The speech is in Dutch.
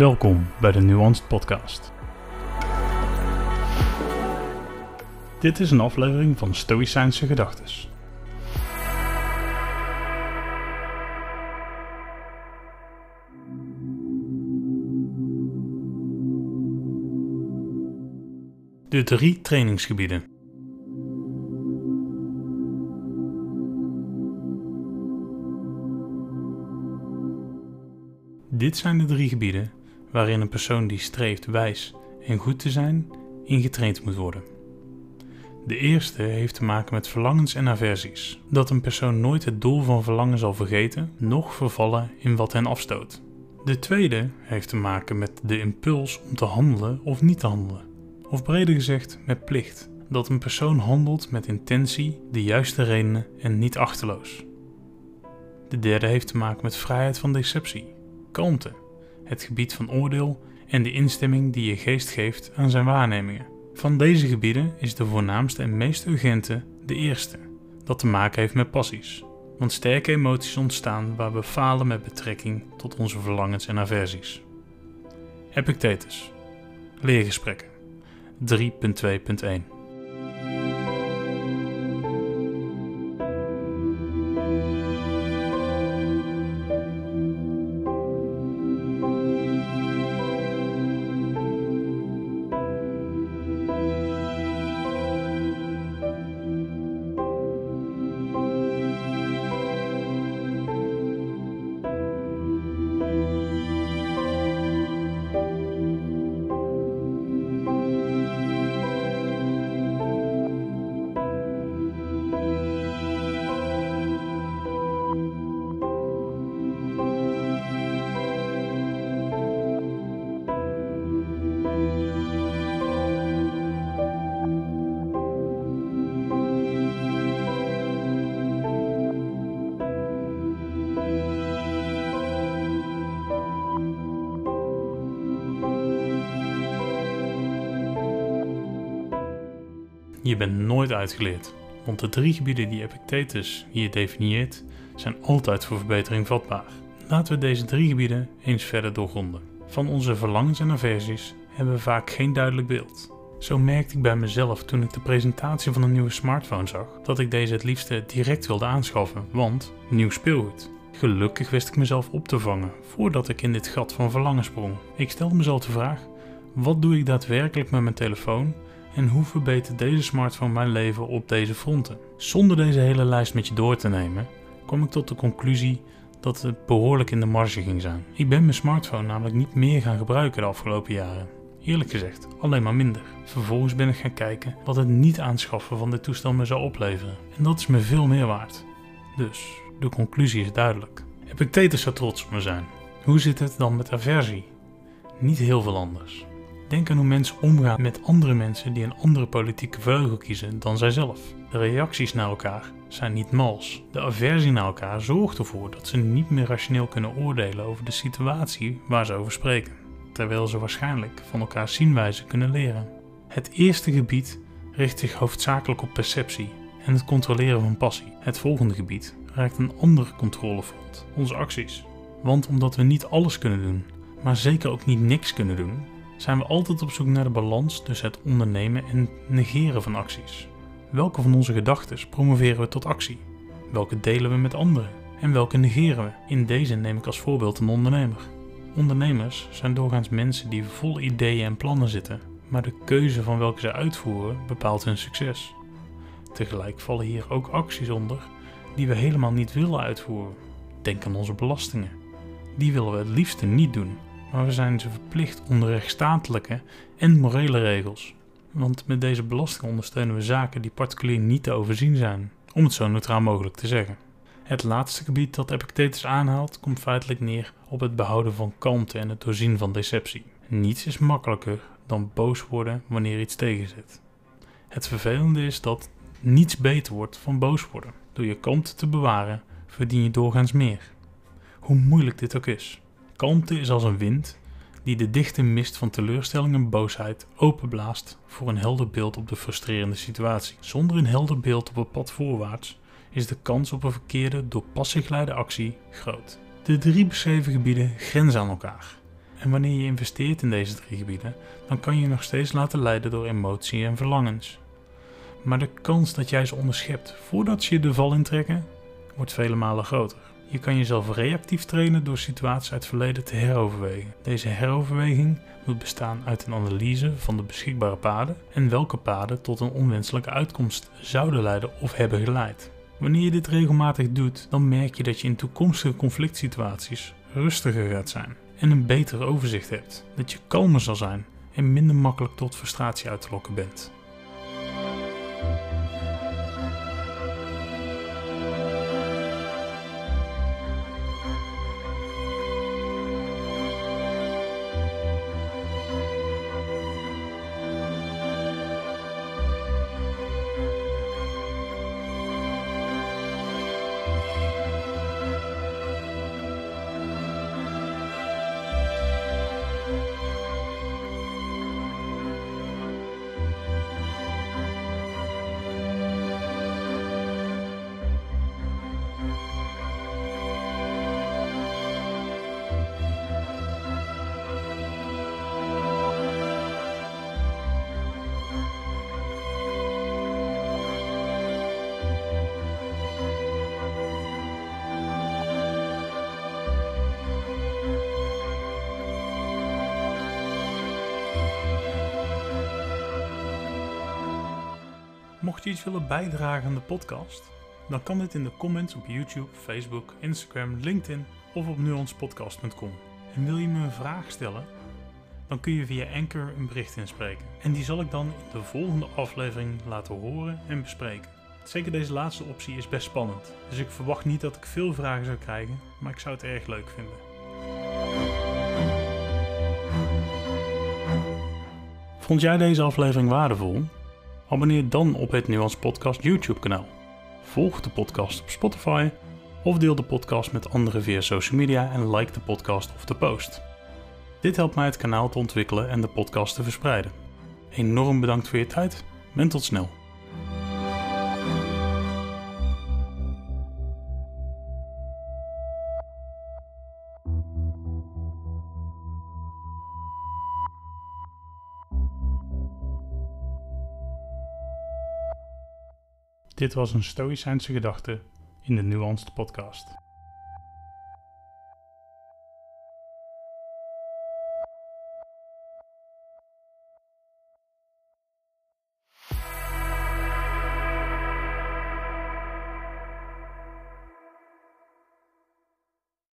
Welkom bij de Nuanced Podcast. Dit is een aflevering van Stoïcijnse Gedachtes. De drie trainingsgebieden. Dit zijn de drie gebieden waarin een persoon die streeft wijs en goed te zijn, ingetraind moet worden. De eerste heeft te maken met verlangens en aversies. Dat een persoon nooit het doel van verlangen zal vergeten, noch vervallen in wat hen afstoot. De tweede heeft te maken met de impuls om te handelen of niet te handelen. Of breder gezegd, met plicht. Dat een persoon handelt met intentie, de juiste redenen en niet achterloos. De derde heeft te maken met vrijheid van deceptie, kalmte, het gebied van oordeel en de instemming die je geest geeft aan zijn waarnemingen. Van deze gebieden is de voornaamste en meest urgente de eerste, dat te maken heeft met passies. Want sterke emoties ontstaan waar we falen met betrekking tot onze verlangens en aversies. Epictetus. Leergesprekken 3.2.1 Je bent nooit uitgeleerd, want de drie gebieden die Epictetus hier definieert zijn altijd voor verbetering vatbaar. Laten we deze drie gebieden eens verder doorgronden. Van onze verlangens en aversies hebben we vaak geen duidelijk beeld. Zo merkte ik bij mezelf toen ik de presentatie van een nieuwe smartphone zag dat ik deze het liefste direct wilde aanschaffen, want nieuw speelgoed. Gelukkig wist ik mezelf op te vangen voordat ik in dit gat van verlangen sprong. Ik stelde mezelf de vraag: wat doe ik daadwerkelijk met mijn telefoon en hoe verbetert deze smartphone mijn leven op deze fronten? Zonder deze hele lijst met je door te nemen, kom ik tot de conclusie dat het behoorlijk in de marge ging zijn. Ik ben mijn smartphone namelijk niet meer gaan gebruiken de afgelopen jaren. Eerlijk gezegd, alleen maar minder. Vervolgens ben ik gaan kijken wat het niet aanschaffen van dit toestel me zou opleveren. En dat is me veel meer waard. Dus, de conclusie is duidelijk. Epictetus zou trots op me zijn. Hoe zit het dan met aversie? Niet heel veel anders. Denk aan hoe mensen omgaan met andere mensen die een andere politieke vleugel kiezen dan zijzelf. De reacties naar elkaar zijn niet mals. De aversie naar elkaar zorgt ervoor dat ze niet meer rationeel kunnen oordelen over de situatie waar ze over spreken, terwijl ze waarschijnlijk van elkaar zienwijze kunnen leren. Het eerste gebied richt zich hoofdzakelijk op perceptie en het controleren van passie. Het volgende gebied raakt een andere controlefront, onze acties. Want omdat we niet alles kunnen doen, maar zeker ook niet niks kunnen doen, zijn we altijd op zoek naar de balans tussen het ondernemen en negeren van acties. Welke van onze gedachten promoveren we tot actie? Welke delen we met anderen? En welke negeren we? In deze neem ik als voorbeeld een ondernemer. Ondernemers zijn doorgaans mensen die vol ideeën en plannen zitten, maar de keuze van welke ze uitvoeren bepaalt hun succes. Tegelijk vallen hier ook acties onder die we helemaal niet willen uitvoeren. Denk aan onze belastingen. Die willen we het liefste niet doen, maar we zijn ze verplicht onder rechtsstatelijke en morele regels. Want met deze belasting ondersteunen we zaken die particulier niet te overzien zijn, om het zo neutraal mogelijk te zeggen. Het laatste gebied dat Epictetus aanhaalt komt feitelijk neer op het behouden van kalmte en het doorzien van deceptie. Niets is makkelijker dan boos worden wanneer iets tegenzit. Het vervelende is dat niets beter wordt van boos worden. Door je kalmte te bewaren verdien je doorgaans meer. Hoe moeilijk dit ook is. Kalmte is als een wind die de dichte mist van teleurstelling en boosheid openblaast voor een helder beeld op de frustrerende situatie. Zonder een helder beeld op het pad voorwaarts is de kans op een verkeerde, door passie geleide actie groot. De drie beschreven gebieden grenzen aan elkaar En wanneer je investeert in deze drie gebieden, dan kan je je nog steeds laten leiden door emotie en verlangens. Maar de kans dat jij ze onderschept voordat ze je de val intrekken, wordt vele malen groter. Je kan jezelf reactief trainen door situaties uit het verleden te heroverwegen. Deze heroverweging moet bestaan uit een analyse van de beschikbare paden en welke paden tot een onwenselijke uitkomst zouden leiden of hebben geleid. Wanneer je dit regelmatig doet, dan merk je dat je in toekomstige conflict situaties rustiger gaat zijn en een beter overzicht hebt. Dat je kalmer zal zijn en minder makkelijk tot frustratie uit te lokken bent. Mocht je iets willen bijdragen aan de podcast, dan kan dit in de comments op YouTube, Facebook, Instagram, LinkedIn of op nuancepodcast.com. En wil je me een vraag stellen, dan kun je via Anchor een bericht inspreken. En die zal ik dan in de volgende aflevering laten horen en bespreken. Zeker deze laatste optie is best spannend, dus ik verwacht niet dat ik veel vragen zou krijgen, maar ik zou het erg leuk vinden. Vond jij deze aflevering waardevol? Abonneer dan op het Nuance Podcast YouTube kanaal. Volg de podcast op Spotify of deel de podcast met anderen via social media en like de podcast of de post. Dit helpt mij het kanaal te ontwikkelen en de podcast te verspreiden. Enorm bedankt voor je tijd en tot snel. Dit was een Stoïcijnse gedachte in de Nuanced Podcast.